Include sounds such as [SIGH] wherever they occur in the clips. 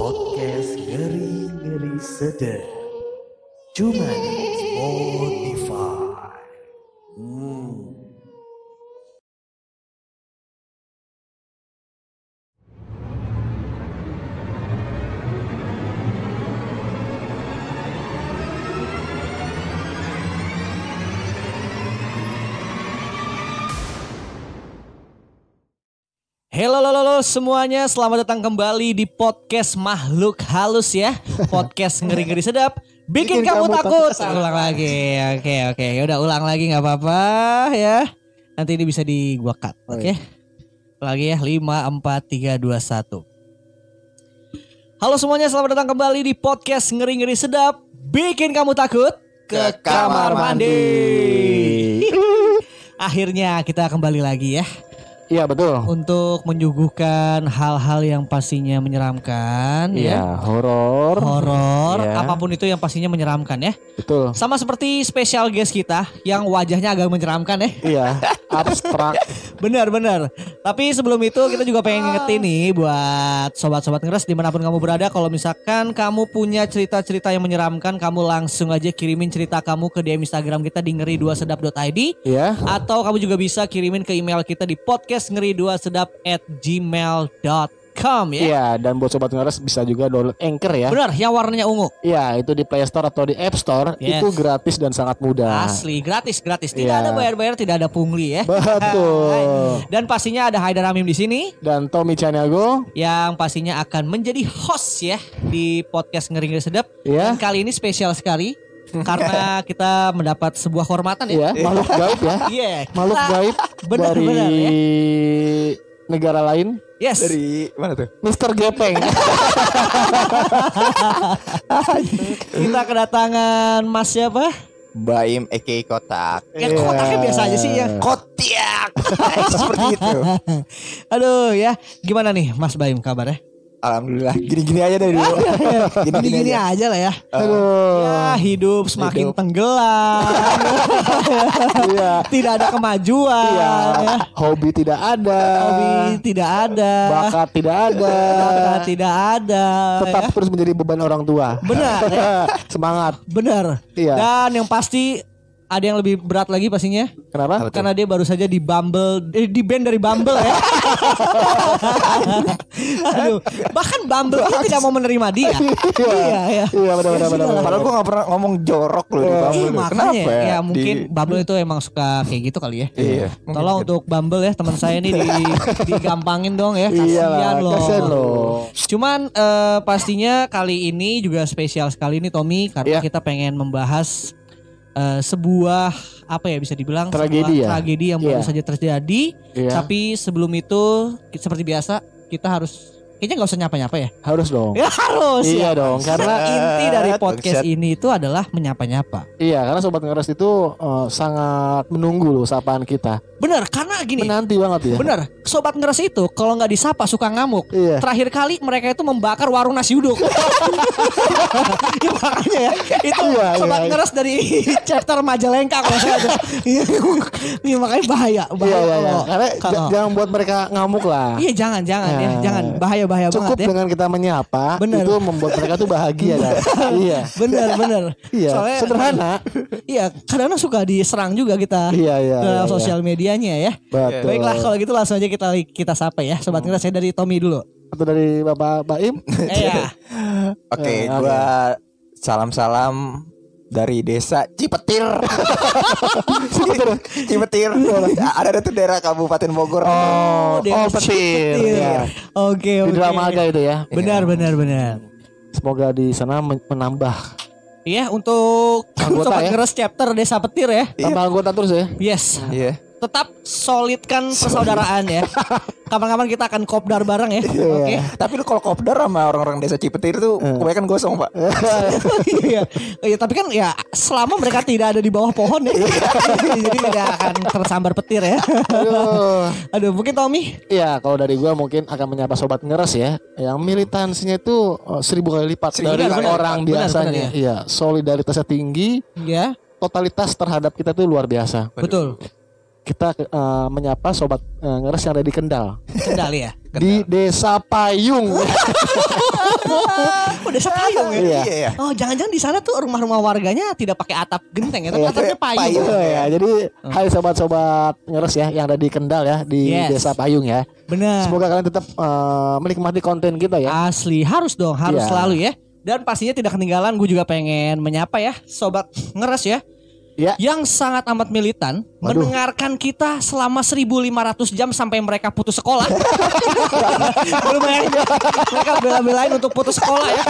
Podcast ngeri-ngeri sedap. Cuma Spotify. Halo, semuanya, selamat datang kembali di podcast Makhluk Halus ya. Podcast ngeri-ngeri sedap, bikin, Bikin kamu, kamu takut. takut. Ulang lagi, oke oke, udah ulang lagi nggak apa-apa ya. Nanti ini bisa di gua cut, Oh, oke? Lagi ya, 5, 4, 3, 2, 1. Halo semuanya, selamat datang kembali di podcast ngeri-ngeri sedap, bikin kamu takut ke, kamar mandi. [LAUGHS] Akhirnya kita kembali lagi ya Iya betul. untuk menyuguhkan hal-hal yang pastinya menyeramkan Iya, ya. horor. Horor, Iya. apa pun itu yang pastinya menyeramkan ya. Betul. Sama seperti spesial guest kita yang wajahnya agak menyeramkan ya. Iya, [LAUGHS] abstrak. Benar, benar. Tapi sebelum itu kita juga pengen ngingetin nih buat sobat-sobat ngeres di mana pun kamu berada. Kalau misalkan kamu punya cerita-cerita yang menyeramkan, kamu langsung aja kirimin cerita kamu ke DM Instagram kita di ngeri2sedap.id. Iya. Atau kamu juga bisa kirimin ke email kita di podcast ngeri 2 sedap at gmail.com ya. Iya, dan buat sobat ngeres bisa juga download Anchor ya. Benar, yang warnanya ungu. Iya, itu di Play Store atau di App Store Yes. itu gratis dan sangat mudah. Asli, gratis, gratis. Tidak Iya. ada bayar-bayar, tidak ada pungli ya. Betul. [LAUGHS] Dan pastinya ada Haidar Amim di sini Dan Tommy Chaniago, yang pastinya akan menjadi host ya di podcast Ngeri Ngeri Sedap. Iya. Dan kali ini spesial sekali karena kita mendapat sebuah kehormatan ya. ya, makhluk gaib ya. [LAUGHS] Iya. Makhluk Kita- gaib Benar, dari benar, ya. negara lain, Yes. Dari mana tuh? Mr. Gepeng. [LAUGHS] Kita kedatangan Mas siapa? Baim Eke Kotak. Ya kotaknya biasa aja sih ya. Kotiak. [LAUGHS] Seperti itu. Aduh ya, gimana nih Mas Baim kabarnya? Alhamdulillah. Gini-gini aja dari dulu. [LAUGHS] Gini-gini aja. aja lah ya. Aduh. Ya hidup semakin Hidup. tenggelam. [LAUGHS] Iya. tidak ada kemajuan. Iya. Ya. Hobi tidak ada. Hobi tidak ada. Bakat tidak ada. Bakat tidak ada. Tetap ya. terus menjadi beban orang tua. Benar. ya. [LAUGHS] Semangat. Benar. Iya. Dan yang pasti ada yang lebih berat lagi pastinya. Kenapa? Karena dia baru saja di Bumble, eh, di band dari Bumble ya. [LAUGHS] Aduh, bahkan Bumble pun tidak mau menerima dia. iya, iya. Iya benar benar benar. benar. Padahal gue gak pernah ngomong jorok loh di Iya, Bumble. makanya Kenapa ya, ya? mungkin Di- Bumble itu emang suka kayak gitu kali ya. Iya. Tolong untuk Bumble ya teman saya ini di, [LAUGHS] digampangin dong ya. Iya Kasihan loh. kasihan loh. Cuman eh, pastinya kali ini juga spesial sekali nih Tommy karena Iya. kita pengen membahas eh, sebuah apa ya bisa dibilang Tragedi ya? tragedi yang baru Iya. saja terjadi. Iya. Tapi sebelum itu seperti biasa kita harus kayaknya nggak usah nyapa-nyapa ya. Harus dong. Ya harus Iya ya. dong, Karena inti dari podcast ini itu adalah menyapa-nyapa. iya karena sobat ngeres itu eh, sangat menunggu loh sapaan kita. Bener, karena gini. Menanti banget ya. Bener, sobat ngeres itu kalau nggak disapa suka ngamuk. Iya. Terakhir kali mereka itu membakar warung nasi uduk. [LAUGHS] ya, makanya ya, itu Iya, sobat iya. ngeres dari [LAUGHS] chapter Majalengka kalau saya ada. Iya, iya, makanya bahaya, Iya bahaya. iya iya. kalau- Karena kalau- j- jangan buat mereka ngamuk lah. Iya jangan, jangan ya, Nah, jangan bahaya bahaya Cukup banget ya. dengan kita menyapa Bener. itu membuat mereka tuh bahagia kan. [LAUGHS] iya. Bener bener. Iya, sederhana. Iya, kadang suka diserang juga kita. Iya, iya, Dalam iya, sosial medianya ya. Betul. Baiklah kalau gitu langsung aja kita kita sapa ya. Sobat ngeres saya dari Tommy dulu. Atau dari Bapak Baim? Eh [LAUGHS] ya. Oke, Eh, gue salam-salam dari desa Cipetir. [LAUGHS] Cipetir. Ada ada tuh daerah Kabupaten Bogor. Oh, Desa oh petir. Cipetir. Iya. Oke Di oke. Dramaga itu ya. Benar benar benar. Semoga di sana men- menambah Iya untuk Anggota sobat ya. ngeres chapter Desa Petir ya. tambah anggota terus ya. Yes. Iya. Tetap solidkan persaudaraan ya. [LAUGHS] Kapan-kapan kita akan kopdar bareng ya. Oke. Tapi lu kalau kopdar sama orang-orang desa Cipetir tuh kebanyakan gosong, Pak. [LAUGHS] Iya. Iya, tapi kan ya selama mereka tidak ada di bawah pohon ya. [LAUGHS] Jadi tidak akan tersambar petir ya. Aduh. Aduh, mungkin Tommy. Iya, kalau dari gua mungkin akan menyapa sobat ngeres ya, yang militansinya itu eh, seribu kali lipat Seribu dari kali lipat. orang Benar, biasanya. benar, Iya, solidaritasnya tinggi, Ya, totalitas terhadap kita tuh luar biasa. betul. Kita eh, menyapa sobat eh, ngeres yang ada di Kendal. Kendal ya. Di Desa Payung. [LAUGHS] Oh, desa payung ya. Iya. Iya ya. Oh, jangan-jangan di sana tuh rumah-rumah warganya tidak pakai atap genteng ya, tapi Iya. atapnya payung. Payung. Oh ya, jadi hai sobat-sobat ngeres ya yang ada di Kendal ya di Yes. Desa Payung ya. Benar. Semoga kalian tetap eh, menikmati konten kita ya. Asli harus dong, harus Iya. selalu ya. Dan pastinya tidak ketinggalan gue juga pengen menyapa ya sobat ngeres ya. Ya. Yang sangat amat militan Waduh. mendengarkan kita selama 1500 jam sampai mereka putus sekolah. [LAUGHS] Belum ya. Mereka bela-belain untuk putus sekolah ya.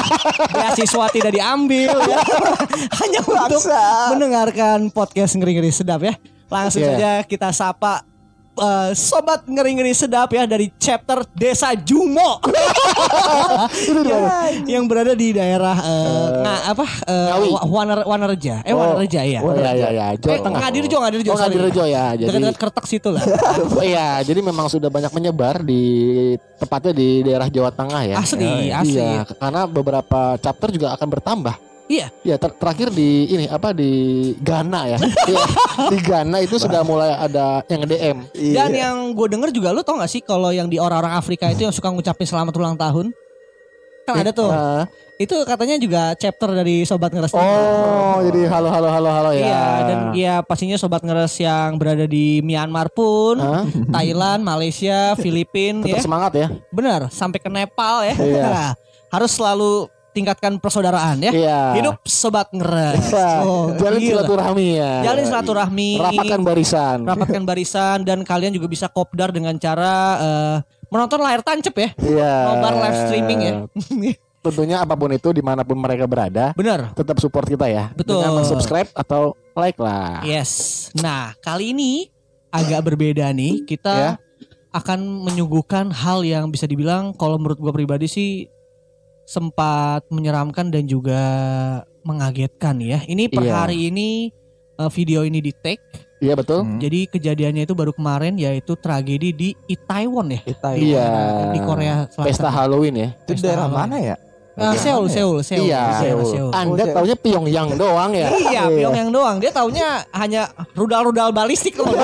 Beasiswa tidak diambil ya. [LAUGHS] Hanya untuk Bangsa. mendengarkan podcast ngeri-ngeri sedap ya. Langsung Iya. saja kita sapa eh, sobat ngeri-ngeri sedap ya dari chapter Desa Jumo. [LAUGHS] yang, yang berada di daerah eh, nga- apa eh, Ngawi. Wa- Waner Wanerja. Eh Oh. Wanerja ya. Oh iya iya iya, Jawa Eh, Tengah. Ngadirjo, Ngadirjo. Oh. Ngadirjo ya. Jadi Dekat-dekat kertek situ lah. [LAUGHS] Oh iya, jadi memang sudah banyak menyebar di tepatnya di daerah Jawa Tengah ya. Asli, Eh, asli. Iya, karena beberapa chapter juga akan bertambah. Iya. Ya ter- terakhir di ini apa di Ghana ya. [LAUGHS] Iya, di Ghana itu sudah mulai ada yang DM. Dan Iya. yang gue denger juga lu tau gak sih kalau yang di orang-orang Afrika itu yang suka ngucapin selamat ulang tahun? Kan ada tuh. Nah, Itu katanya juga chapter dari Sobat Ngeres. oh, jadi halo halo halo halo ya. Iya, dan ya pastinya Sobat Ngeres yang berada di Myanmar pun, Hah? [LAUGHS] Thailand, Malaysia, [LAUGHS] Filipina Tetap ya. semangat ya. Benar, sampai ke Nepal ya. Iya. Harus selalu tingkatkan persaudaraan ya. Iya. Hidup Sobat Ngeres. Wah, Oh, jalin gila. silaturahmi ya. Jalin silaturahmi. Rapatkan barisan. rapatkan barisan dan kalian juga bisa kopdar dengan cara eh, menonton layar tancep ya. Iya. Nobar live streaming ya. [LAUGHS] Tentunya apa pun itu di mana pun mereka berada, Bener. tetap support kita ya. Betul. Dengan subscribe atau like lah. Yes. Nah, kali ini agak berbeda nih. Kita Ya. akan menyuguhkan hal yang bisa dibilang kalau menurut gue pribadi sih sempat menyeramkan dan juga mengagetkan ya. Ini per Iya. hari ini eh, video ini di take. Iya betul. Hmm. Jadi kejadiannya itu baru kemarin yaitu tragedi di Itaewon ya. Kita Iya. Di Korea Selatan. Pesta Halloween ya. Itu Pesta daerah Halloween. mana ya? Ah, Bagian Seoul? Seoul, Seoul, Iya. Seoul, Seoul. Anda Oh, taunya Pyongyang doang ya. Iya, Pyong yang doang. Dia taunya hanya rudal-rudal balistik loh. [LAUGHS]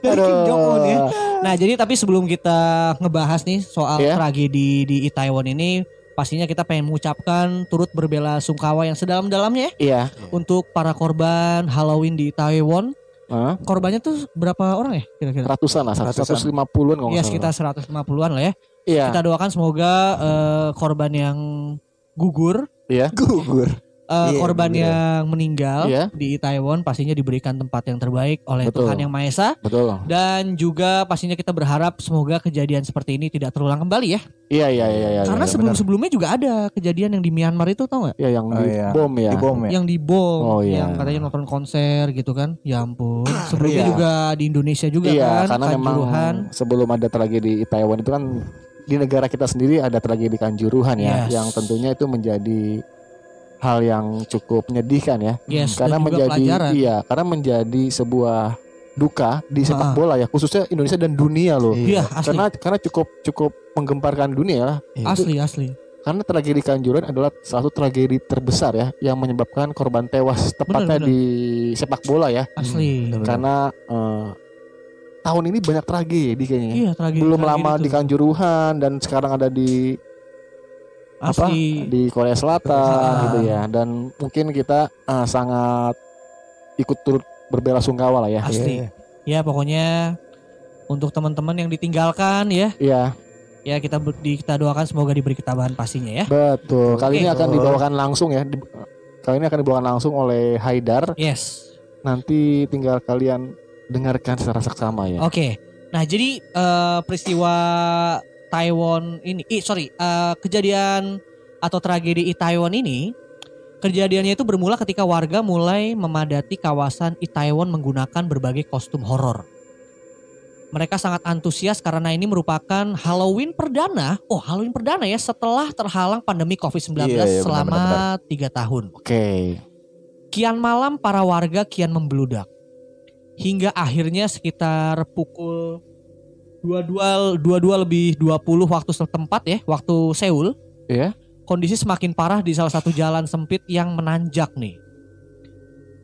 Dari Kim Jong Un ya. Nah, jadi tapi sebelum kita ngebahas nih soal Iya. tragedi di Itaewon ini, pastinya kita pengen mengucapkan turut berbela sungkawa yang sedalam-dalamnya ya Iya. untuk para korban Halloween di Itaewon. Hah? Korbannya tuh berapa orang ya kira-kira? Ratusan lah, Ratusan. 150-an kalau Iya, sekitar salah. 150-an lah ya. Iya. Kita doakan semoga eh, korban yang gugur Iya. [LAUGHS] eh, Gugur. Iya, korban bener. yang meninggal Iya. di Itaewon pastinya diberikan tempat yang terbaik oleh Betul. Tuhan Yang Maha Esa Betul. dan juga pastinya kita berharap semoga kejadian seperti ini tidak terulang kembali ya. Iya iya iya iya. Karena iya, sebelum-sebelumnya juga ada kejadian yang di Myanmar itu tau nggak? benar. ya yang Oh, di iya. bom ya. Di bom ya. Yang dibom, Oh, iya. yang katanya nonton konser gitu kan. Ya ampun. Sebelumnya Iya. juga di Indonesia juga Iya, kan. karena memang sebelum ada tragedi Itaewon itu kan di negara kita sendiri ada tragedi Kanjuruhan ya, Yes. yang tentunya itu menjadi hal yang cukup menyedihkan ya. Yes, karena menjadi pelajaran. iya, karena menjadi sebuah duka di sepak Ah. bola ya, khususnya Indonesia dan dunia loh. Iya, asli. Karena karena cukup cukup menggemparkan dunia lah. asli, asli. Karena tragedi Kanjuruhan adalah salah satu tragedi terbesar ya yang menyebabkan korban tewas tepatnya benar. di sepak bola ya. Asli. Bener. Karena eh, tahun ini banyak tragedi kayaknya. Iya, tragedi. belum tragedi lama itu. di Kanjuruhan dan sekarang ada di apa Asli. di Korea Selatan Selatan. gitu ya dan mungkin kita ah, sangat ikut turut berbela sungkawa lah ya Asli. Iya. Ya pokoknya untuk teman-teman yang ditinggalkan ya, iya ya kita di, kita doakan semoga diberi ketabahan pastinya ya. betul kali ini akan dibawakan langsung ya Di- kali ini akan dibawakan langsung oleh Haidar Yes. nanti tinggal kalian dengarkan secara seksama ya Oke. Nah, jadi eh, peristiwa Taiwan ini, ih sorry, eh, kejadian atau tragedi Itaewon ini, kejadiannya itu bermula ketika warga mulai memadati kawasan Itaewon menggunakan berbagai kostum horor. Mereka sangat antusias karena ini merupakan Halloween perdana. Oh, Halloween perdana ya setelah terhalang pandemi COVID-19 Iya, iya, selama tiga tahun. oke Kian malam para warga kian membeludak. Hingga akhirnya sekitar pukul 22 22 lebih 20 waktu setempat ya, waktu Seoul. Iya. Kondisi semakin parah di salah satu jalan sempit yang menanjak nih.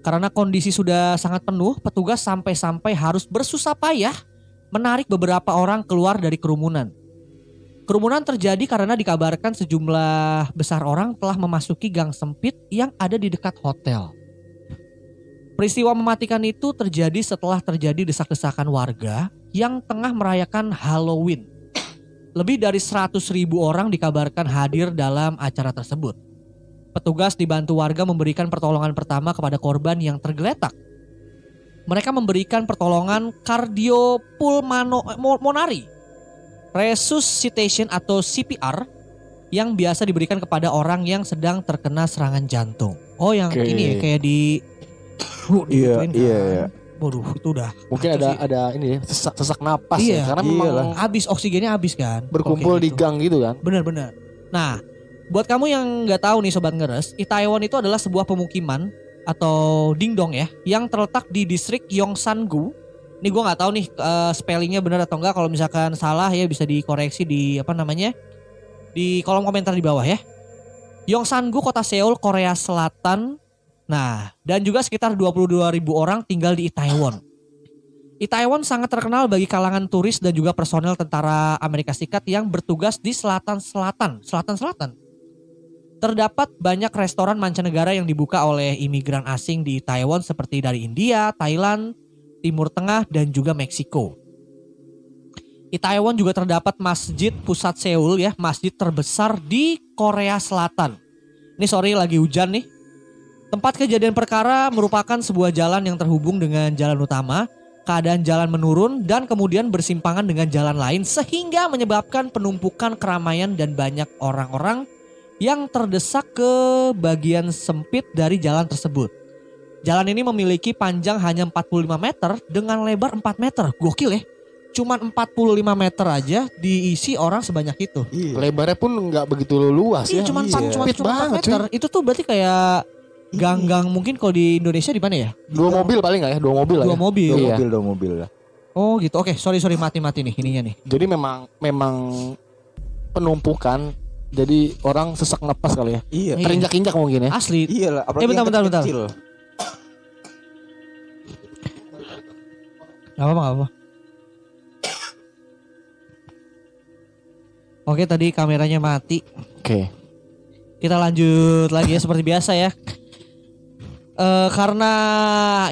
Karena kondisi sudah sangat penuh, petugas sampai-sampai harus bersusah payah menarik beberapa orang keluar dari kerumunan. Kerumunan terjadi karena dikabarkan sejumlah besar orang telah memasuki gang sempit yang ada di dekat hotel. Peristiwa mematikan itu terjadi setelah terjadi desak-desakan warga yang tengah merayakan Halloween. Lebih dari 100 ribu orang dikabarkan hadir dalam acara tersebut. Petugas dibantu warga memberikan pertolongan pertama kepada korban yang tergeletak. Mereka memberikan pertolongan kardiopulmonari, resuscitation atau CPR yang biasa diberikan kepada orang yang sedang terkena serangan jantung. Oh, yang Oke. ini ya kayak di Iya, digituin iya, kan. iya. Waduh, itu udah Mungkin ada sih. ada ini ya, sesak sesak napas Iya, ya karena iyalah. memang habis oksigennya habis kan. berkumpul di gitu. gang gitu kan. Benar-benar. Nah, buat kamu yang nggak tahu nih sobat ngeres, Itaewon itu adalah sebuah pemukiman atau dingdong ya, yang terletak di distrik Yongsan-gu. Ini gue nggak tahu nih eh, spellingnya benar atau enggak. Kalau misalkan salah ya bisa dikoreksi di apa namanya di kolom komentar di bawah ya. Yongsan-gu kota Seoul Korea Selatan. Nah, dan juga sekitar 22 ribu orang tinggal di Itaewon. Itaewon sangat terkenal bagi kalangan turis dan juga personel tentara Amerika Serikat yang bertugas di selatan-selatan, selatan-selatan. Terdapat banyak restoran mancanegara yang dibuka oleh imigran asing di Taiwan seperti dari India, Thailand, Timur Tengah, dan juga Meksiko. Taiwan juga terdapat masjid pusat Seoul ya, masjid terbesar di Korea Selatan. Ini sorry lagi hujan nih. Tempat kejadian perkara merupakan sebuah jalan yang terhubung dengan jalan utama keadaan jalan menurun dan kemudian bersimpangan dengan jalan lain sehingga menyebabkan penumpukan keramaian dan banyak orang-orang yang terdesak ke bagian sempit dari jalan tersebut. Jalan ini memiliki panjang hanya 45 meter dengan lebar 4 meter. Gokil ya. Cuman 45 meter aja diisi orang sebanyak itu. Iya. Lebarnya pun nggak begitu luas Iya, ya. cuman iya. empat- cuma, Sempit cuma 4 banget, meter. Itu tuh berarti kayak gang-gang mungkin kalau di Indonesia di mana ya? Dua mobil paling nggak ya? Dua mobil lah Dua ya. mobil. Dua Iya. mobil, dua mobil lah. Oh gitu. Oke, sorry sorry mati-mati nih ininya nih. Jadi memang memang penumpukan jadi orang sesak napas kali ya. Iya. Iya. Terinjak-injak mungkin ya. Asli. Iya lah, Eh, bentar, bentar, bentar. kecil. Gak apa-apa, gak apa. Oke tadi kameranya mati. Oke. Kita lanjut lagi ya seperti biasa ya. Eh karena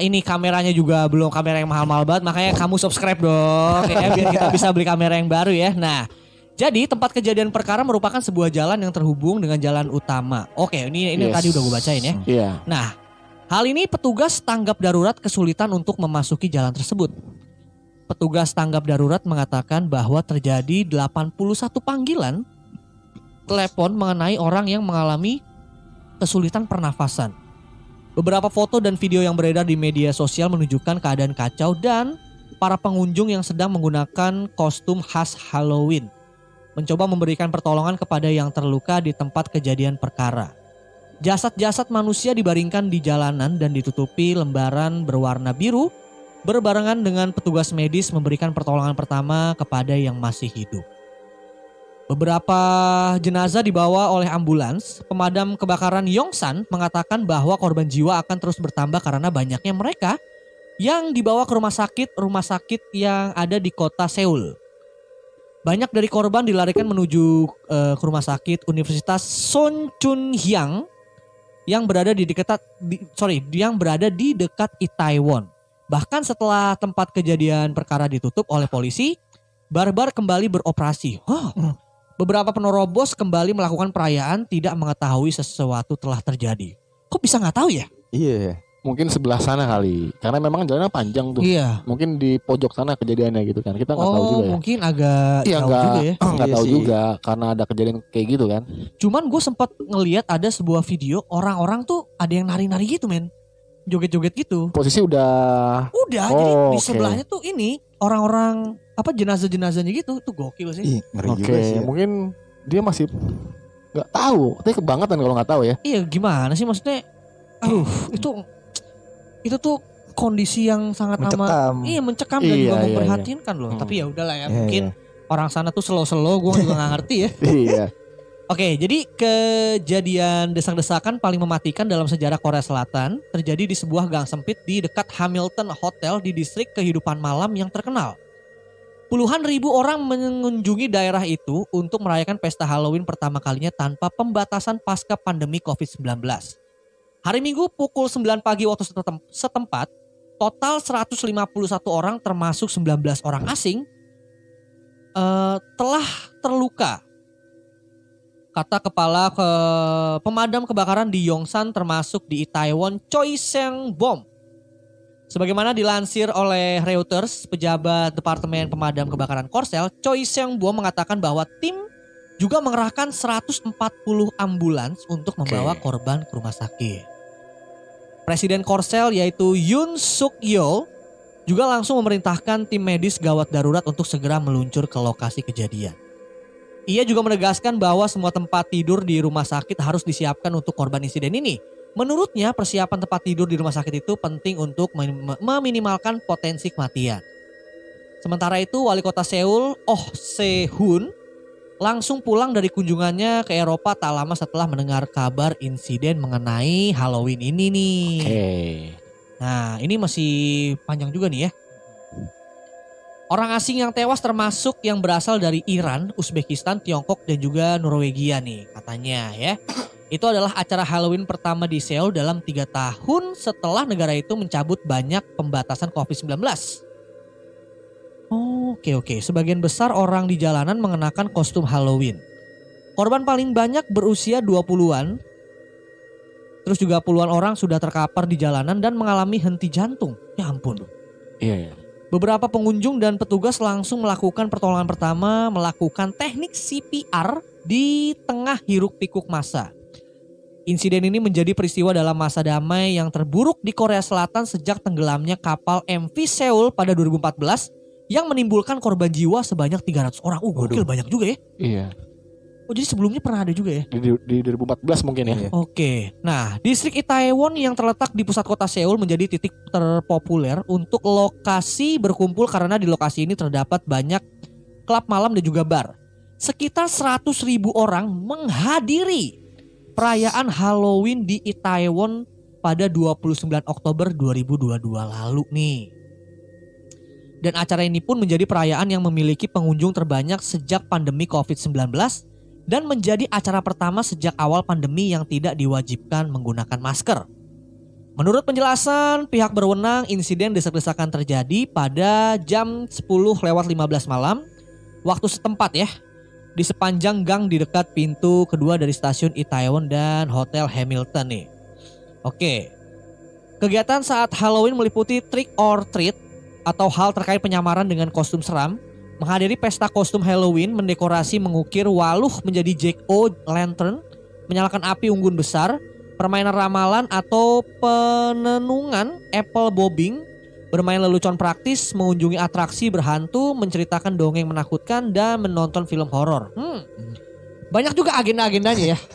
ini kameranya juga belum kamera yang mahal-mahal banget, makanya kamu subscribe dong ya biar kita bisa beli kamera yang baru ya. Nah, jadi tempat kejadian perkara merupakan sebuah jalan yang terhubung dengan jalan utama. Oke, ini ini Yes. tadi udah gue bacain ya. Iya. Nah, hal ini petugas tanggap darurat kesulitan untuk memasuki jalan tersebut. Petugas tanggap darurat mengatakan bahwa terjadi 81 panggilan telepon mengenai orang yang mengalami kesulitan pernafasan. Beberapa foto dan video yang beredar di media sosial menunjukkan keadaan kacau dan para pengunjung yang sedang menggunakan kostum khas Halloween mencoba memberikan pertolongan kepada yang terluka di tempat kejadian perkara. Jasad-jasad manusia dibaringkan di jalanan dan ditutupi lembaran berwarna biru berbarengan dengan petugas medis memberikan pertolongan pertama kepada yang masih hidup. Beberapa jenazah dibawa oleh ambulans. Pemadam kebakaran Yongsan mengatakan bahwa korban jiwa akan terus bertambah karena banyaknya mereka yang dibawa ke rumah sakit rumah sakit yang ada di kota Seoul. Banyak dari korban dilarikan menuju eh, ke rumah sakit Universitas Son Chun Hyang yang berada di dekat di, sorry yang berada di dekat Itaewon. Bahkan setelah tempat kejadian perkara ditutup oleh polisi, barbar kembali beroperasi. Hah. Beberapa penerobos kembali melakukan perayaan tidak mengetahui sesuatu telah terjadi. Kok bisa nggak tahu ya? Iya. Mungkin sebelah sana kali. Karena memang jalannya panjang tuh. Iya. Mungkin di pojok sana kejadiannya gitu kan. Kita nggak tahu Oh juga ya. mungkin agak Iya jauh nggak juga ya. [CLEARS THROAT] nggak Iya tahu sih. juga karena ada kejadian kayak gitu kan. Cuman gue sempat ngelihat ada sebuah video orang-orang tuh ada yang nari-nari gitu men. Joget-joget gitu. Posisi udah Udah Oh, jadi di sebelahnya tuh ini orang-orang apa jenazah-jenazahnya gitu. Itu gokil sih. Oke. juga sih. ya. Mungkin dia masih nggak tahu. Tapi kebangetan kalau nggak tahu ya. Iya gimana sih maksudnya? Aduh itu itu tuh kondisi yang sangat amat Mencekam. iya mencekam dan Iya, juga iya, memprihatinkan loh. Hmm. Tapi ya udahlah ya Iya, mungkin iya. orang sana tuh slow-slow gue juga nggak ngerti ya. [LAUGHS] iya. Oke, jadi kejadian desak-desakan paling mematikan dalam sejarah Korea Selatan terjadi di sebuah gang sempit di dekat Hamilton Hotel di distrik kehidupan malam yang terkenal. Puluhan ribu orang mengunjungi daerah itu untuk merayakan pesta Halloween pertama kalinya tanpa pembatasan pasca pandemi COVID-19. Hari Minggu pukul 9 pagi waktu setem- setempat, total 151 orang termasuk 19 orang asing eh, telah terluka kata kepala ke pemadam kebakaran di Yongsan termasuk di Itaewon Choi Seng Bom. Sebagaimana dilansir oleh Reuters, pejabat Departemen Pemadam Kebakaran Korsel, Choi Seng Bom mengatakan bahwa tim juga mengerahkan 140 ambulans untuk membawa Oke. korban ke rumah sakit. Presiden Korsel yaitu Yoon Suk Yeol juga langsung memerintahkan tim medis gawat darurat untuk segera meluncur ke lokasi kejadian. Ia juga menegaskan bahwa semua tempat tidur di rumah sakit harus disiapkan untuk korban insiden ini. Menurutnya persiapan tempat tidur di rumah sakit itu penting untuk mem- meminimalkan potensi kematian. Sementara itu wali kota Seoul Oh Se-hun langsung pulang dari kunjungannya ke Eropa tak lama setelah mendengar kabar insiden mengenai Halloween ini nih. Oke. Nah, ini masih panjang juga nih ya. Orang asing yang tewas termasuk yang berasal dari Iran, Uzbekistan, Tiongkok dan juga Norwegia nih katanya ya. Itu adalah acara Halloween pertama di Seoul dalam tiga tahun setelah negara itu mencabut banyak pembatasan COVID-19. Oke oke, sebagian besar orang di jalanan mengenakan kostum Halloween. Korban paling banyak berusia 20-an. Terus juga puluhan orang sudah terkapar di jalanan dan mengalami henti jantung. Ya ampun. Iya, iya. Beberapa pengunjung dan petugas langsung melakukan pertolongan pertama, melakukan teknik CPR di tengah hiruk pikuk masa. Insiden ini menjadi peristiwa dalam masa damai yang terburuk di Korea Selatan sejak tenggelamnya kapal MV Seoul pada 2014 yang menimbulkan korban jiwa sebanyak 300 orang. Uh, gokil banyak juga ya. Iya. Oh, jadi sebelumnya pernah ada juga ya? Di, di 2014 mungkin ya. Iya. Oke, nah distrik Itaewon yang terletak di pusat kota Seoul menjadi titik terpopuler untuk lokasi berkumpul karena di lokasi ini terdapat banyak klub malam dan juga bar. Sekitar 100 ribu orang menghadiri perayaan Halloween di Itaewon pada 29 Oktober 2022 lalu nih. Dan acara ini pun menjadi perayaan yang memiliki pengunjung terbanyak sejak pandemi COVID-19 dan menjadi acara pertama sejak awal pandemi yang tidak diwajibkan menggunakan masker. Menurut penjelasan pihak berwenang, insiden desak-desakan terjadi pada jam 10 lewat 15 malam waktu setempat ya di sepanjang gang di dekat pintu kedua dari stasiun Itaewon dan Hotel Hamilton nih. Oke. Kegiatan saat Halloween meliputi trick or treat atau hal terkait penyamaran dengan kostum seram, menghadiri pesta kostum Halloween, mendekorasi mengukir waluh menjadi Jack O Lantern, menyalakan api unggun besar, permainan ramalan atau penenungan apple bobbing, bermain lelucon praktis, mengunjungi atraksi berhantu, menceritakan dongeng menakutkan dan menonton film horor. Hmm. Banyak juga agenda-agendanya ya. [LAUGHS]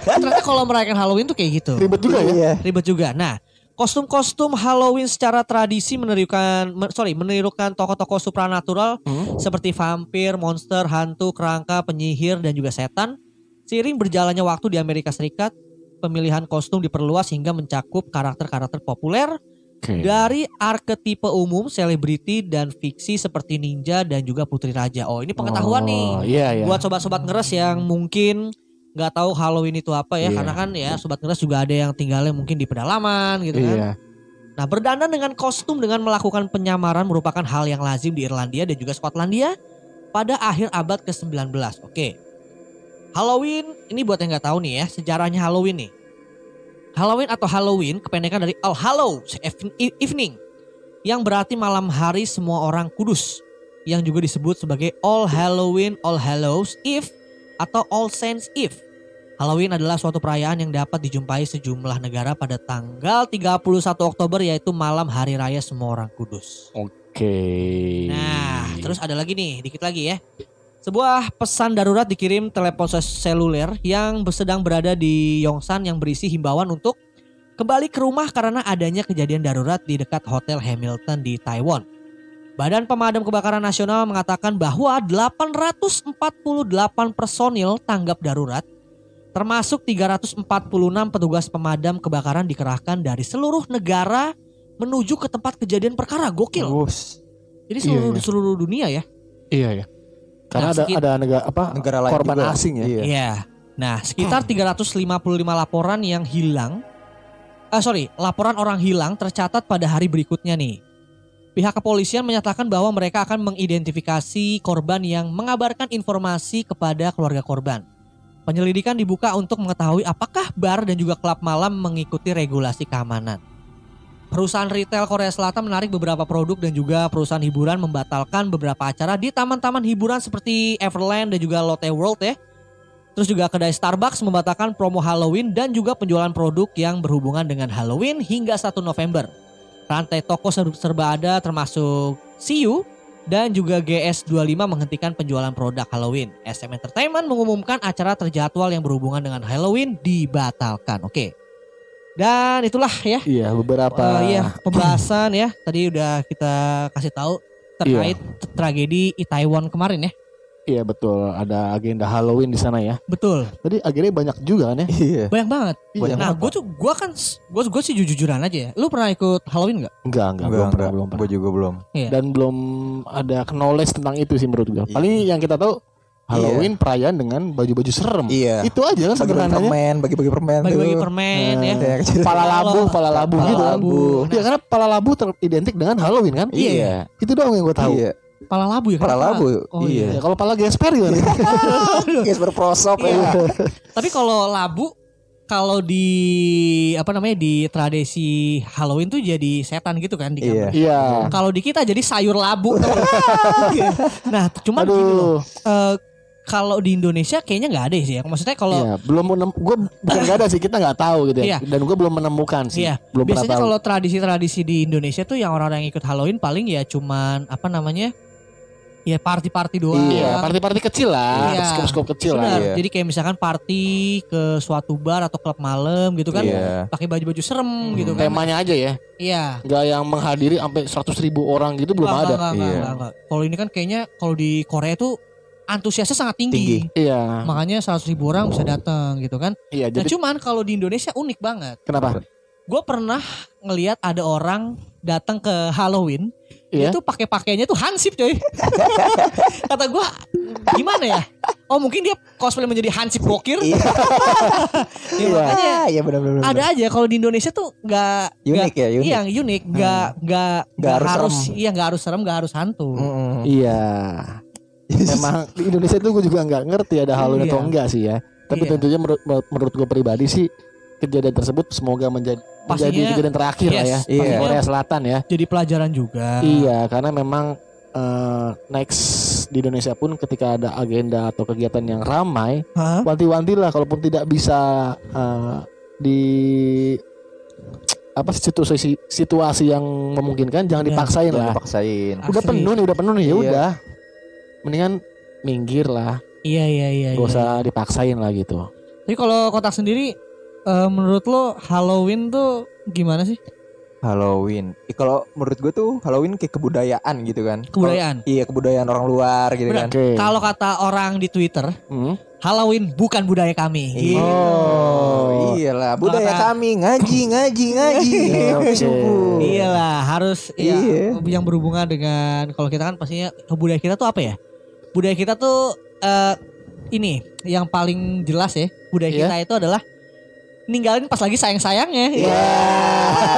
Ternyata kalau merayakan Halloween tuh kayak gitu Ribet juga ya. Ribet juga. Nah, kostum-kostum Halloween secara tradisi menirukan me- sorry, menirukan tokoh-tokoh supranatural Hmm. seperti vampir, monster, hantu, kerangka, penyihir dan juga setan. Seiring berjalannya waktu di Amerika Serikat, pemilihan kostum diperluas hingga mencakup karakter-karakter populer Oke. dari arketipe umum, selebriti dan fiksi seperti ninja dan juga putri raja. Oh, ini pengetahuan nih Oh, Iya, iya. buat sobat-sobat ngeres yang mungkin nggak tahu Halloween itu apa ya Iya. karena kan ya sobat ngeres juga ada yang tinggalnya mungkin di pedalaman gitu kan. Iya. Nah, berdandan dengan kostum dengan melakukan penyamaran merupakan hal yang lazim di Irlandia dan juga Skotlandia pada akhir abad ke-19. Oke. Halloween ini buat yang nggak tahu nih ya, sejarahnya Halloween nih. Halloween atau Halloween kependekan dari All Hallows Eve- Evening yang berarti malam hari semua orang kudus yang juga disebut sebagai All Halloween All Hallows Eve atau All Saints Eve. Halloween adalah suatu perayaan yang dapat dijumpai sejumlah negara pada tanggal 31 Oktober yaitu malam hari raya semua orang kudus. Oke. Nah, terus ada lagi nih, dikit lagi ya. Sebuah pesan darurat dikirim telepon sel- seluler yang sedang berada di Yongsan yang berisi himbauan untuk kembali ke rumah karena adanya kejadian darurat di dekat Hotel Hamilton di Taiwan. Badan Pemadam Kebakaran Nasional mengatakan bahwa 848 personil tanggap darurat termasuk 346 petugas pemadam kebakaran dikerahkan dari seluruh negara menuju ke tempat kejadian perkara. Gokil. Jadi seluruh Iya, iya. seluruh dunia ya. Iya ya. Karena Nah, ada ada negara apa Negara lain korban juga. asing ya. Iya. Iya. Nah, sekitar 355 laporan yang hilang. Ah sorry, laporan orang hilang tercatat pada hari berikutnya nih. Pihak kepolisian menyatakan bahwa mereka akan mengidentifikasi korban yang mengabarkan informasi kepada keluarga korban. Penyelidikan dibuka untuk mengetahui apakah bar dan juga klub malam mengikuti regulasi keamanan. Perusahaan retail Korea Selatan menarik beberapa produk dan juga perusahaan hiburan membatalkan beberapa acara di taman-taman hiburan seperti Everland dan juga Lotte World ya. Terus juga kedai Starbucks membatalkan promo Halloween dan juga penjualan produk yang berhubungan dengan Halloween hingga 1 November. Rantai toko ser- serba ada termasuk CU dan juga GS25 menghentikan penjualan produk Halloween. SM Entertainment mengumumkan acara terjadwal yang berhubungan dengan Halloween dibatalkan. Oke. Dan itulah ya Iya, beberapa Eh, iya pembahasan ya tadi udah kita kasih tahu terkait t- tragedi Itaewon kemarin ya. Iya betul, ada agenda Halloween di sana ya. Betul. Tadi agendanya banyak juga kan ya. Iya. Banyak banget. Banyak nah, gue tuh gue kan gue gue sih jujur-jujuran aja ya. Lu pernah ikut Halloween nggak? Enggak, enggak, Enggak, belum pernah, enggak. belum pernah. Gue juga belum. Dan belum ada knowledge tentang itu sih menurut gue. Iya. Paling yang kita tahu Halloween perayaan dengan baju-baju serem. Iya. Itu aja kan sederhananya. permen, bagi-bagi permen. Bagi-bagi permen ya. Iya, kecil. [LAUGHS] Pala labu, pala labu Pala gitu kan. labu. Iya, karena pala labu teridentik dengan Halloween kan? Iya. Itu doang yang gue tahu. Iya. Pala labu ya. Pala labu. Oh Iya. iya. Ya, kalau pala gesper gimana? [LAUGHS] Guys berprosop ya. Iya. Tapi kalau labu kalau di apa namanya di tradisi Halloween tuh jadi setan gitu kan di Iya. Iya. Kalau di kita jadi sayur labu. [LAUGHS] nah, cuman gini loh. Eh, kalau di Indonesia kayaknya nggak ada sih ya. Maksudnya kalau Iya, belum gue bukan gak ada sih kita nggak tahu gitu Iya. ya. Dan gue belum menemukan sih. Iya. Belum biasanya kalau tradisi-tradisi di Indonesia tuh yang orang-orang yang ikut Halloween paling ya cuman apa namanya? Ya party-party doang. Iya, party-party kecil lah, Iya. skop-skop kecil lah. Benar. Iya. Jadi kayak misalkan party ke suatu bar atau klub malam gitu kan. Iya. Pakai baju-baju serem gitu kan. Temanya aja ya, Iya. nggak yang menghadiri sampai 100 ribu orang gitu belum Enggak, ada. enggak, enggak, Iya. enggak, enggak. Kalau ini kan kayaknya kalau di Korea tuh antusiasnya sangat tinggi. Tinggi. Iya, Makanya 100 ribu orang bisa datang gitu kan. iya. Nah, Jadi cuman kalau di Indonesia unik banget. kenapa? Gue pernah ngelihat ada orang datang ke Halloween, Iya. itu pakai pakainya tuh hansip coy. [LAUGHS] Kata gue gimana ya? Oh mungkin dia cosplay menjadi hansip bokir. Iya. [LAUGHS] Ya, makanya Ah, Iya benar-benar. ada aja kalau di Indonesia tuh nggak Unik ya, unik. Iya unik, nggak nggak nggak harus iya nggak harus serem, nggak harus hantu. Mm-mm. Iya. [LAUGHS] Memang di Indonesia tuh gue juga nggak ngerti ada Halloween Iya. atau enggak sih ya. Tapi Iya. tentunya menurut menurut gue pribadi sih kejadian tersebut semoga menjadi menjadi Pastinya- kejadian terakhir lah ya Yes, di pastinya- Korea Selatan ya. Jadi pelajaran juga. Iya, karena memang eh, next di Indonesia pun ketika ada agenda atau kegiatan yang ramai, Hah? wanti-wanti lah kalaupun tidak bisa eh, di apa situasi situasi yang memungkinkan jangan Ya, dipaksain Jangan lah. dipaksain. Udah Asli. penuh nih, udah penuh nih ya Iya. udah. Mendingan minggir lah, Iya iya iya. gak iya. usah dipaksain lah gitu. Jadi kalau kotak sendiri eh, menurut lo Halloween tuh gimana sih? Halloween. Eh, kalau menurut gue tuh Halloween kayak kebudayaan gitu kan. Kebudayaan. Kalau- iya kebudayaan orang luar gitu Benar. kan. Oke. Kalau kata orang di Twitter, Hmm. Halloween bukan budaya kami. Iya. Gitu. Oh. iyalah budaya Kata- kami ngaji ngaji ngaji. [LAUGHS] Oke. Subuh. Iyalah harus ya, Iya. yang berhubungan dengan kalau kita kan pastinya budaya kita tuh apa ya? Budaya kita tuh eh, ini yang paling jelas ya budaya Iya. kita itu adalah ninggalin pas lagi sayang-sayangnya. Iya.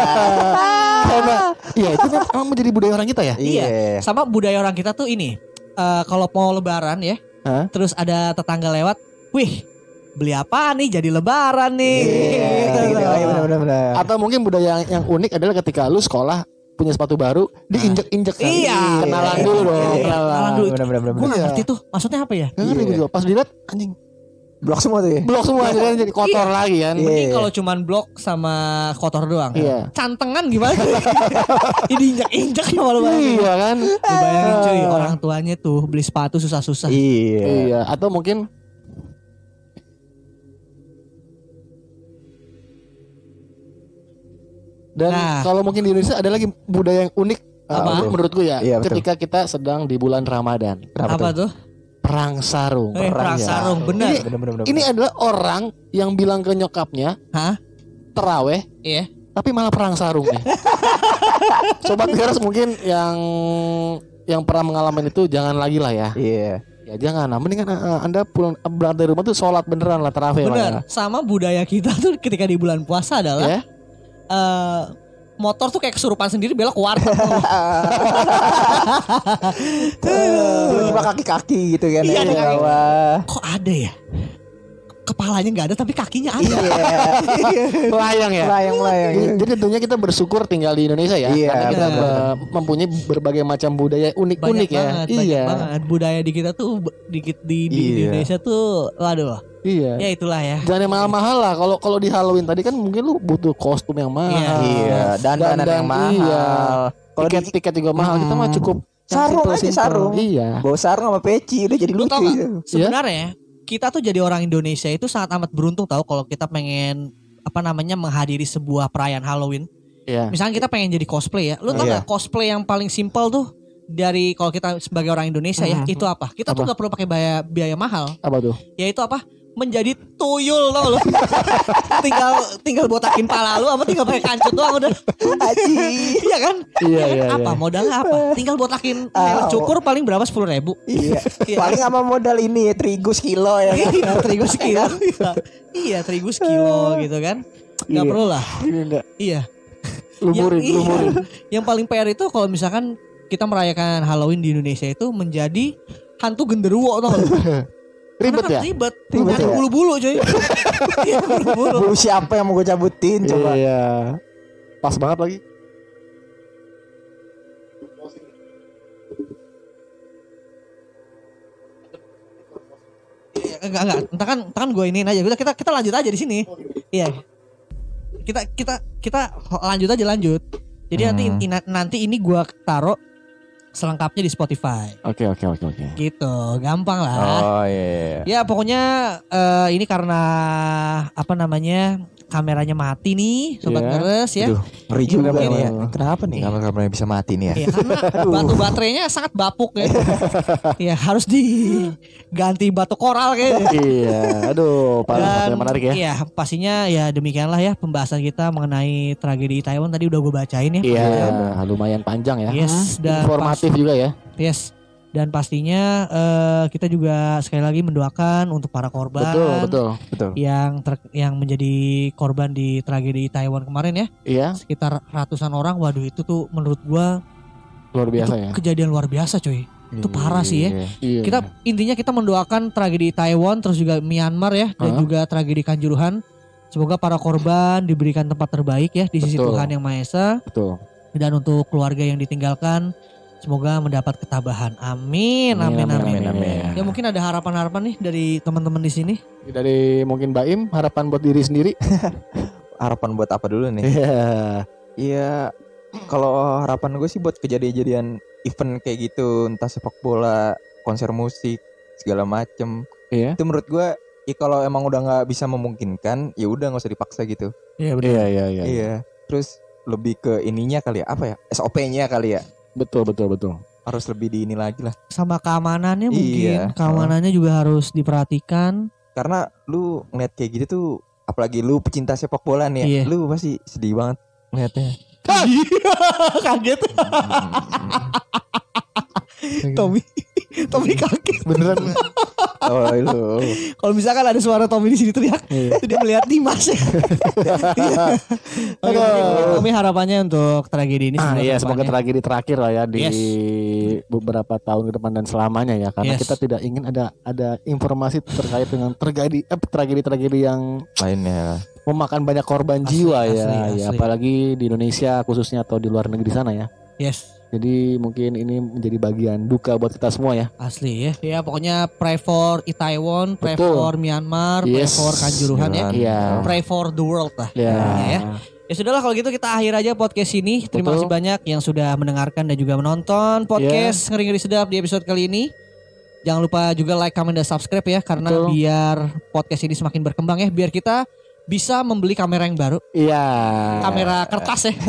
[LAUGHS] Karena iya itu memang menjadi budaya orang kita ya. Iya. Sama budaya orang kita tuh ini eh, kalau mau lebaran ya, Hah? terus ada tetangga lewat, wih beli apa nih jadi lebaran nih. Iya. [LAUGHS] Gitu Gitu. Oh, iya, benar. Atau mungkin budaya yang, yang unik adalah ketika lu sekolah punya sepatu baru diinjek-injek kan. Iya. Kenalan dulu dong, Iya, kenalan. kenalan dulu. Gue gak ngerti tuh maksudnya apa ya? Gak ngerti gue Iya. juga. Pas dilihat anjing Blok semua tuh ya. blok semua jadi, jadi kotor lagi kan. Iya. Mending kalau cuman blok sama kotor doang. Iya. Cantengan gimana? [LAUGHS] Ini injak-injak ya malu banget. Iya kan? Lu bayangin cuy orang tuanya tuh beli sepatu susah-susah. Iya. Iya. Atau mungkin Dan Nah. kalau mungkin di Indonesia ada lagi budaya yang unik Apa? Menurutku ya, Iya, betul. ketika kita sedang di bulan Ramadan, Kenapa Apa tuh? tuh? Perang sarung. Eh, perang ya. sarung, benar. Ini- Bener, bener, bener, Ini adalah orang yang bilang ke nyokapnya, Hah? teraweh, Iya. tapi malah perang sarung nih. [LAUGHS] Sobat Geras mungkin yang yang pernah mengalami itu jangan lagi lah ya. Iya. Ya jangan, nah, mendingan uh, Anda pulang berangkat dari rumah tuh sholat beneran lah terawih lah Benar. Sama budaya kita tuh ketika di bulan puasa ya. adalah Ya? eh, motor tuh kayak kesurupan sendiri belok ke warteg. [LAUGHS] Kaki-kaki gitu kan. Iya, ya, kaki. Kok ada ya? Kepalanya nggak ada tapi kakinya ada. Iya. [LAUGHS] Melayang ya. Melayang melayang. Jadi jadi tentunya kita bersyukur tinggal di Indonesia ya. Iya, Karena kita uh, mempunyai berbagai macam budaya banyak unik-unik ya. banget, banyak iya. banget. Budaya di kita tuh dikit di, di Iya. Indonesia tuh, waduh. Iya. Ya itulah ya. Jangan yang mahal-mahal lah. Kalau kalau di Halloween tadi kan mungkin lu butuh kostum yang mahal. Iya, dan dandan yang mahal. Iya. Kalau tiket di tiket juga mahal. Kita mah Hmm. cukup Sarung aja, sarung. Iya. bawa sarung sama peci udah jadi Lu lucu. gitu. Sebenarnya kita tuh jadi orang Indonesia itu sangat amat beruntung tahu kalau kita pengen apa namanya menghadiri sebuah perayaan Halloween. Iya. Misalnya kita pengen jadi cosplay ya. Lu tau Iya. gak cosplay yang paling simpel tuh dari kalau kita sebagai orang Indonesia ya, itu apa? Kita tuh Apa? gak perlu pakai biaya biaya mahal. Apa tuh? Yaitu apa? Menjadi tuyul tau lu. [LAUGHS] tinggal tinggal botakin pala lu apa tinggal pakai kancut doang udah. Aji. [LAUGHS] iya kan? Iya, kan? iya, Apa iya. modalnya apa? Tinggal botakin [LAUGHS] Ah, cukur paling berapa sepuluh ribu. Iya. Iya. Paling sama modal ini ya, terigu sekilo ya kan. iya, terigu sekilo. Iya. iya, terigu sekilo gitu kan. Gak Iya. perlu lah. Iya. lumurin, yang, iya. lumurin. yang paling PR itu kalau misalkan kita merayakan Halloween di Indonesia itu menjadi hantu genderuwo tau? Ribet ya? Ribet. Ribet ya? bulu-bulu coy. Iya, [LAUGHS] bulu-bulu. Bulu siapa yang mau gue cabutin coba. Iya. Pas banget lagi. Enggak enggak. Entar kan entar kan gue iniin aja. Udah kita kita lanjut aja di sini. Iya. Kita kita kita lanjut aja lanjut. Jadi nanti Hmm. ina- nanti ini gua taruh selengkapnya di Spotify. Oke, oke, oke, oke. Gitu, gampang lah. Oh iya. Ya pokoknya eh, ini karena apa namanya kameranya mati nih sobat Iya. ngeres ya. Aduh, ngeri juga Mungkin nih ya. ya. Kenapa nih kamera-kameranya bisa mati nih ya? Ya, karena [LAUGHS] batu baterainya sangat bapuk ya. [LAUGHS] ya harus diganti batu koral kayaknya. iya, aduh, paling Dan menarik ya. Iya, pastinya ya demikianlah ya pembahasan kita mengenai tragedi Taiwan tadi udah gue bacain ya. Iya, lumayan panjang ya. Yes, dan Informatif juga ya. pas- yes. Dan pastinya eh, kita juga sekali lagi mendoakan untuk para korban Betul, betul. Betul. yang ter- yang menjadi korban di tragedi Taiwan kemarin ya. Iya, Sekitar ratusan orang. Waduh, itu tuh menurut gua luar biasa ya. kejadian luar biasa, coy. Itu parah sih ya. Iya. Iya. Kita intinya kita mendoakan tragedi Taiwan terus juga Myanmar ya dan Hah? juga tragedi Kanjuruhan. Semoga para korban diberikan tempat terbaik ya di sisi Betul. Tuhan yang Maha Esa betul. dan untuk keluarga yang ditinggalkan semoga mendapat ketabahan. Amin. Amin amin. amin, amin. Ya mungkin ada harapan-harapan nih dari teman-teman di sini. Dari mungkin Baim harapan buat diri sendiri. [LAUGHS] Harapan buat apa dulu nih? Iya. Iya. Kalau harapan gue sih buat kejadian-kejadian event kayak gitu, entah sepak bola, konser musik, segala macem. Iya. Itu menurut gue, ya kalau emang udah nggak bisa memungkinkan, ya udah nggak usah dipaksa gitu. Iya Iya, iya, iya. Iya. Terus lebih ke ininya kali ya, apa ya? SOP-nya kali ya. Betul, betul, betul. Harus lebih di ini lagi lah. Sama keamanannya mungkin. Iya. Keamanannya juga harus diperhatikan. Karena lu ngeliat kayak gitu tuh, apalagi lu pecinta sepak bola nih, ya, Iya. lu pasti sedih banget ngeliatnya. [LAUGHS] Kaget [LAUGHS] Tommy. Tommy kaget. Beneran. Oh, lu. Kalau misalkan ada suara Tommy di sini teriak, Iya. itu dia melihat Dimas. [LAUGHS] Oke, Tommy harapannya untuk tragedi ini Ah iya, semoga tragedi terakhir lah ya di Yes. beberapa tahun ke depan dan selamanya ya karena Yes. kita tidak ingin ada ada informasi terkait dengan tragedi eh, tragedi-tragedi yang Lainnya. memakan banyak korban Asli, jiwa asli, ya, asli. ya apalagi di Indonesia khususnya atau di luar negeri sana ya. Yes, Jadi mungkin ini menjadi bagian duka buat kita semua ya. asli ya. Ya pokoknya pray for Itaewon, pray Betul. for Myanmar, pray Yes. for Kanjuruhan ya. Iya. Pray for the world lah. Ya. ya. Ya sudahlah kalau gitu kita akhir aja podcast ini. Terima Betul. kasih banyak yang sudah mendengarkan dan juga menonton podcast ngeri-ngeri sedap di episode kali ini. Jangan lupa juga like, comment, dan subscribe ya karena Betul. biar podcast ini semakin berkembang ya. Biar kita bisa membeli kamera yang baru, Iya. kamera kertas ya. [LAUGHS]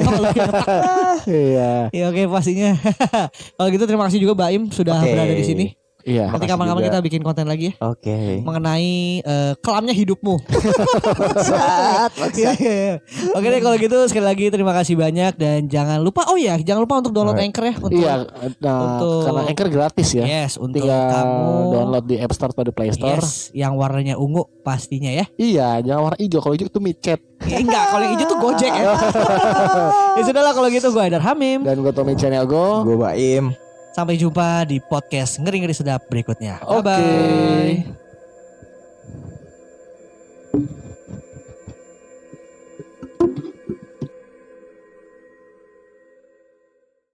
Iya. Ya oke pastinya. [LAUGHS] Kalau gitu terima kasih juga Baim sudah Oke. berada di sini. Iya. Nanti kapan-kapan kita bikin konten lagi ya Oke. mengenai eh, kelamnya hidupmu. [LAUGHS] Iya, iya, iya. Oke deh kalau gitu sekali lagi terima kasih banyak dan jangan lupa oh ya jangan lupa untuk download Anchor ya untuk Iya, nah, untuk- karena Anchor gratis ya. yes untuk Tinggal kamu download di App Store atau di Play Store. yes yang warnanya ungu pastinya ya. Iya, jangan warna hijau. Kalau hijau itu micet. Eh, enggak kalau yang hijau tuh Gojek ya. [LAUGHS] ya sudahlah kalau gitu gue Aidar Hamim. Dan gue Tommy Channel Go. Gue Baim. Sampai jumpa di podcast ngeri-ngeri sedap berikutnya. Oh, Bye-bye. Okay.